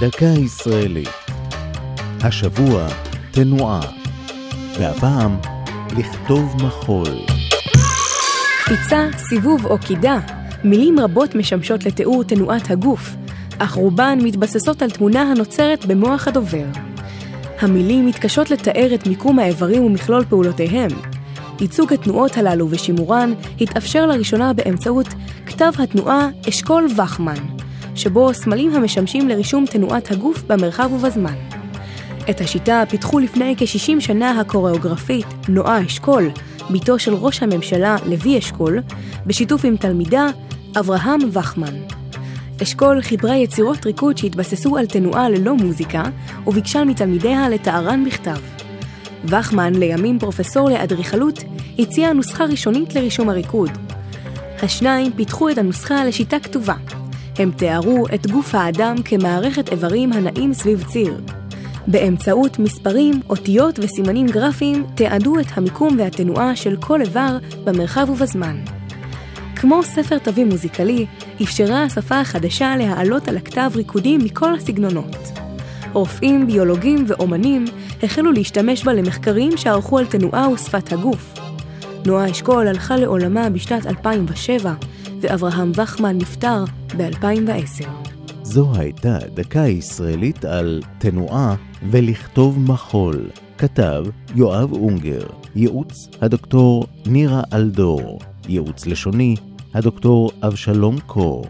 דקה ישראלית. השבוע תנועה, והפעם לכתוב מחול. קפיצה, סיבוב או קידה, מילים רבות משמשות לתיאור תנועת הגוף, אך רובן מתבססות על תמונה הנוצרת במוח הדובר. המילים מתקשות לתאר את מיקום האיברים ומכלול פעולותיהם. ייצוג התנועות הללו ושימורן התאפשר לראשונה באמצעות כתב התנועה אשכול וכמן, שבו סמלים המשמשים לרישום תנועת הגוף במרחב ובזמן. את השיטה פיתחו לפני כ-60 שנה הקוריאוגרפית נועה אשכול, בתו של ראש הממשלה לוי אשכול, בשיתוף עם תלמידה אברהם וכמן. אשכול חיברה יצירות ריקוד שהתבססו על תנועה ללא מוזיקה, וביקשה מתלמידיה לתארן בכתב. וכמן, לימים פרופסור לאדריכלות, הציע נוסחה ראשונית לרישום הריקוד. השניים פיתחו את הנוסחה לשיטה כתובה. הם תיארו את גוף האדם כמערכת איברים הנעים סביב ציר. באמצעות מספרים, אותיות וסימנים גרפיים תיעדו את המיקום והתנועה של כל איבר במרחב ובזמן. כמו ספר תווים מוזיקלי, אפשרה השפה החדשה להעלות על הכתב ריקודים מכל הסגנונות. רופאים, ביולוגים ואומנים החלו להשתמש בה למחקרים שערכו על תנועה ושפת הגוף. נועה אשכול הלכה לעולמה בשנת 2007, ואברהם וכמן נפטר ב-2010. זו הייתה דקה ישראלית על תנועה ולכתוב מחול. כתב יואב אונגר, ייעוץ הדוקטור נירה אלדור, ייעוץ לשוני הדוקטור אבשלום קור.